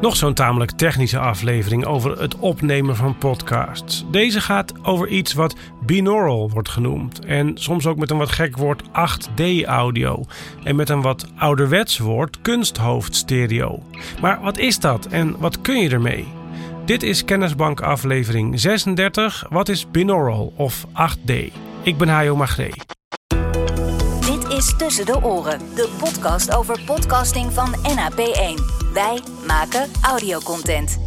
Nog zo'n tamelijk technische aflevering over het opnemen van podcasts. Deze gaat over iets wat binaural wordt genoemd. En soms ook met een wat gek woord 8D-audio. En met een wat ouderwets woord kunsthoofdstereo. Maar wat is dat en wat kun je ermee? Dit is Kennisbank aflevering 36. Wat is binaural of 8D? Ik ben Hajo Magree. Is Tussen de Oren, de podcast over podcasting van NAP1. Wij maken audiocontent.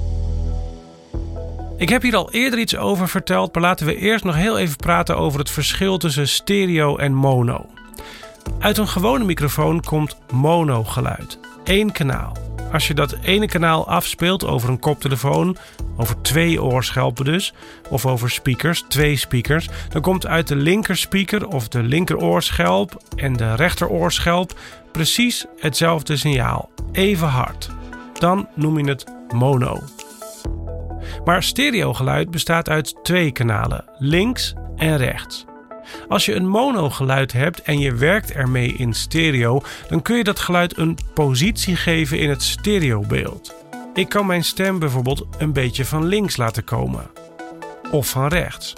Ik heb hier al eerder iets over verteld, maar laten we eerst nog heel even praten over het verschil tussen stereo en mono. Uit een gewone microfoon komt monogeluid, één kanaal. Als je dat ene kanaal afspeelt over een koptelefoon, over twee oorschelpen dus, of over speakers, twee speakers, dan komt uit de linkerspeaker of de linkeroorschelp en de rechteroorschelp precies hetzelfde signaal, even hard. Dan noem je het mono. Maar stereogeluid bestaat uit twee kanalen, links en rechts. Als je een monogeluid hebt en je werkt ermee in stereo, dan kun je dat geluid een positie geven in het stereobeeld. Ik kan mijn stem bijvoorbeeld een beetje van links laten komen. Of van rechts.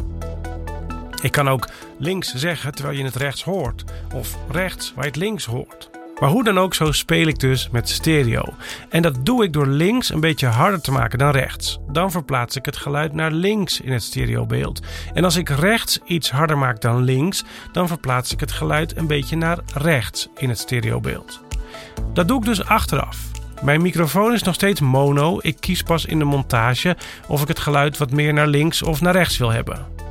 Ik kan ook links zeggen terwijl je het rechts hoort. Of rechts waar je het links hoort. Maar hoe dan ook, zo speel ik dus met stereo. En dat doe ik door links een beetje harder te maken dan rechts. Dan verplaats ik het geluid naar links in het stereobeeld. En als ik rechts iets harder maak dan links, dan verplaats ik het geluid een beetje naar rechts in het stereobeeld. Dat doe ik dus achteraf. Mijn microfoon is nog steeds mono. Ik kies pas in de montage of ik het geluid wat meer naar links of naar rechts wil hebben.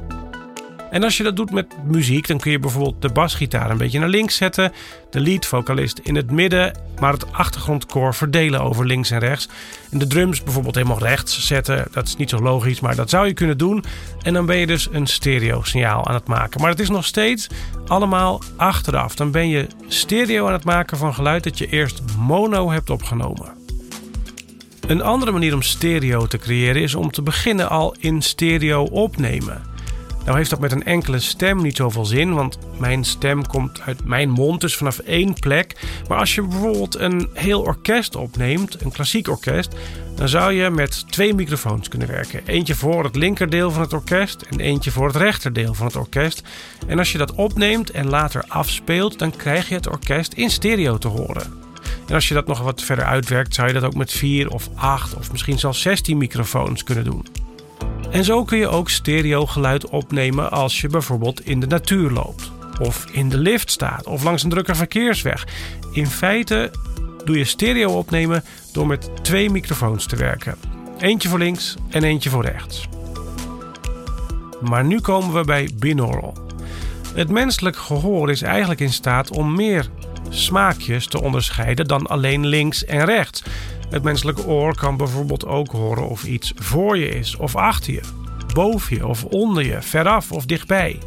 En als je dat doet met muziek, dan kun je bijvoorbeeld de basgitaar een beetje naar links zetten, de leadvocalist in het midden, maar het achtergrondkoor verdelen over links en rechts. En de drums bijvoorbeeld helemaal rechts zetten. Dat is niet zo logisch, maar dat zou je kunnen doen. En dan ben je dus een stereo signaal aan het maken. Maar het is nog steeds allemaal achteraf. Dan ben je stereo aan het maken van geluid dat je eerst mono hebt opgenomen. Een andere manier om stereo te creëren is om te beginnen al in stereo opnemen. Nou heeft dat met een enkele stem niet zoveel zin, want mijn stem komt uit mijn mond, dus vanaf één plek. Maar als je bijvoorbeeld een heel orkest opneemt, een klassiek orkest, dan zou je met twee microfoons kunnen werken. Eentje voor het linkerdeel van het orkest en eentje voor het rechterdeel van het orkest. En als je dat opneemt en later afspeelt, dan krijg je het orkest in stereo te horen. En als je dat nog wat verder uitwerkt, zou je dat ook met vier of acht of misschien zelfs 16 microfoons kunnen doen. En zo kun je ook stereogeluid opnemen als je bijvoorbeeld in de natuur loopt, of in de lift staat, of langs een drukke verkeersweg. In feite doe je stereo opnemen door met twee microfoons te werken: eentje voor links en eentje voor rechts. Maar nu komen we bij binaural. Het menselijk gehoor is eigenlijk in staat om meer smaakjes te onderscheiden dan alleen links en rechts. Het menselijke oor kan bijvoorbeeld ook horen of iets voor je is of achter je, boven je of onder je, veraf of dichtbij.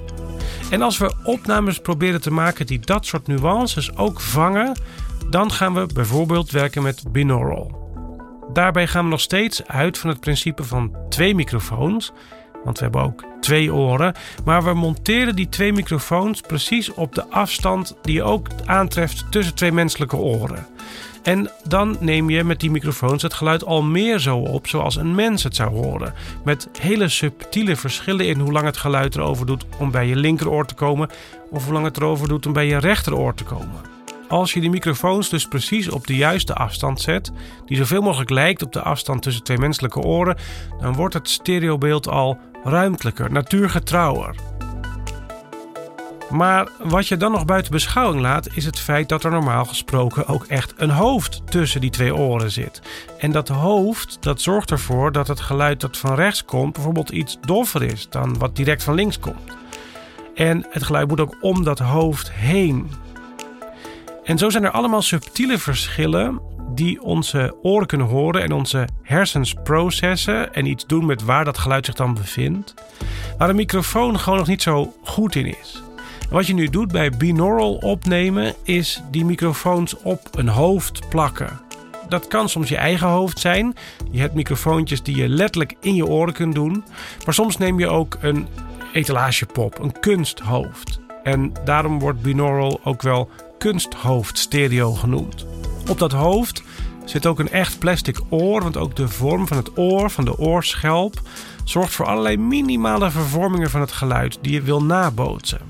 En als we opnames proberen te maken die dat soort nuances ook vangen, dan gaan we bijvoorbeeld werken met binaural. Daarbij gaan we nog steeds uit van het principe van twee microfoons, want we hebben ook twee oren, maar we monteren die twee microfoons precies op de afstand die je ook aantreft tussen twee menselijke oren. En dan neem je met die microfoons het geluid al meer zo op zoals een mens het zou horen. Met hele subtiele verschillen in hoe lang het geluid erover doet om bij je linkeroor te komen of hoe lang het erover doet om bij je rechteroor te komen. Als je die microfoons dus precies op de juiste afstand zet, die zoveel mogelijk lijkt op de afstand tussen twee menselijke oren, dan wordt het stereobeeld al ruimtelijker, natuurgetrouwer. Maar wat je dan nog buiten beschouwing laat, is het feit dat er normaal gesproken ook echt een hoofd tussen die twee oren zit. En dat hoofd dat zorgt ervoor dat het geluid dat van rechts komt bijvoorbeeld iets doffer is dan wat direct van links komt. En het geluid moet ook om dat hoofd heen. En zo zijn er allemaal subtiele verschillen die onze oren kunnen horen en onze hersens processen en iets doen met waar dat geluid zich dan bevindt, waar een microfoon gewoon nog niet zo goed in is. Wat je nu doet bij binaural opnemen is die microfoons op een hoofd plakken. Dat kan soms je eigen hoofd zijn. Je hebt microfoontjes die je letterlijk in je oren kunt doen. Maar soms neem je ook een etalagepop, een kunsthoofd. En daarom wordt binaural ook wel kunsthoofd stereo genoemd. Op dat hoofd zit ook een echt plastic oor, want ook de vorm van het oor, van de oorschelp, zorgt voor allerlei minimale vervormingen van het geluid die je wil nabootsen.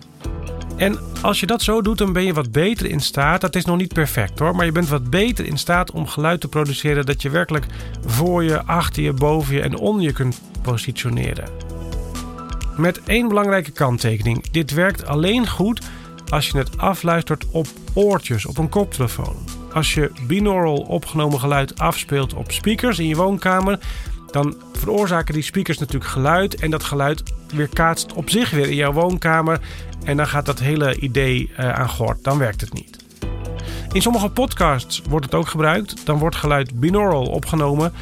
En als je dat zo doet, dan ben je wat beter in staat. Dat is nog niet perfect hoor, maar je bent wat beter in staat om geluid te produceren dat je werkelijk voor je, achter je, boven je en onder je kunt positioneren. Met één belangrijke kanttekening: dit werkt alleen goed als je het afluistert op oortjes, op een koptelefoon. Als je binaural opgenomen geluid afspeelt op speakers in je woonkamer, dan veroorzaken die speakers natuurlijk geluid en dat geluid weerkaatst op zich weer in jouw woonkamer en dan gaat dat hele idee uh, aan gort. Dan werkt het niet. In sommige podcasts wordt het ook gebruikt. Dan wordt geluid binaural opgenomen.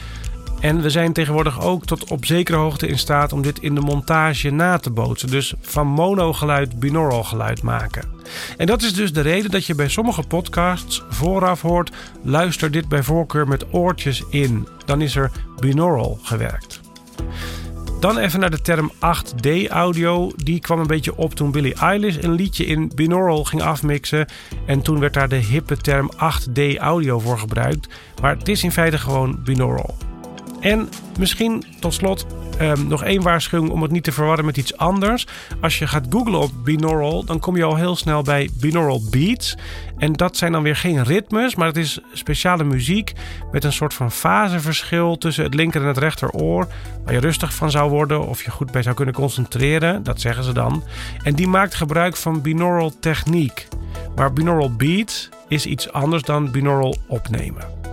En we zijn tegenwoordig ook tot op zekere hoogte in staat om dit in de montage na te bootsen. Dus van monogeluid binaural geluid maken. En dat is dus de reden dat je bij sommige podcasts vooraf hoort: luister dit bij voorkeur met oortjes in. Dan is er binaural gewerkt. Dan even naar de term 8D-audio. Die kwam een beetje op toen Billie Eilish een liedje in binaural ging afmixen. En toen werd daar de hippe term 8D-audio voor gebruikt. Maar het is in feite gewoon binaural. En misschien tot slot um, nog één waarschuwing om het niet te verwarren met iets anders. Als je gaat googlen op binaural, dan kom je al heel snel bij binaural beats. En dat zijn dan weer geen ritmes, maar het is speciale muziek met een soort van faseverschil tussen het linker en het rechteroor. Waar je rustig van zou worden of je goed bij zou kunnen concentreren, dat zeggen ze dan. En die maakt gebruik van binaural techniek. Maar binaural beats is iets anders dan binaural opnemen.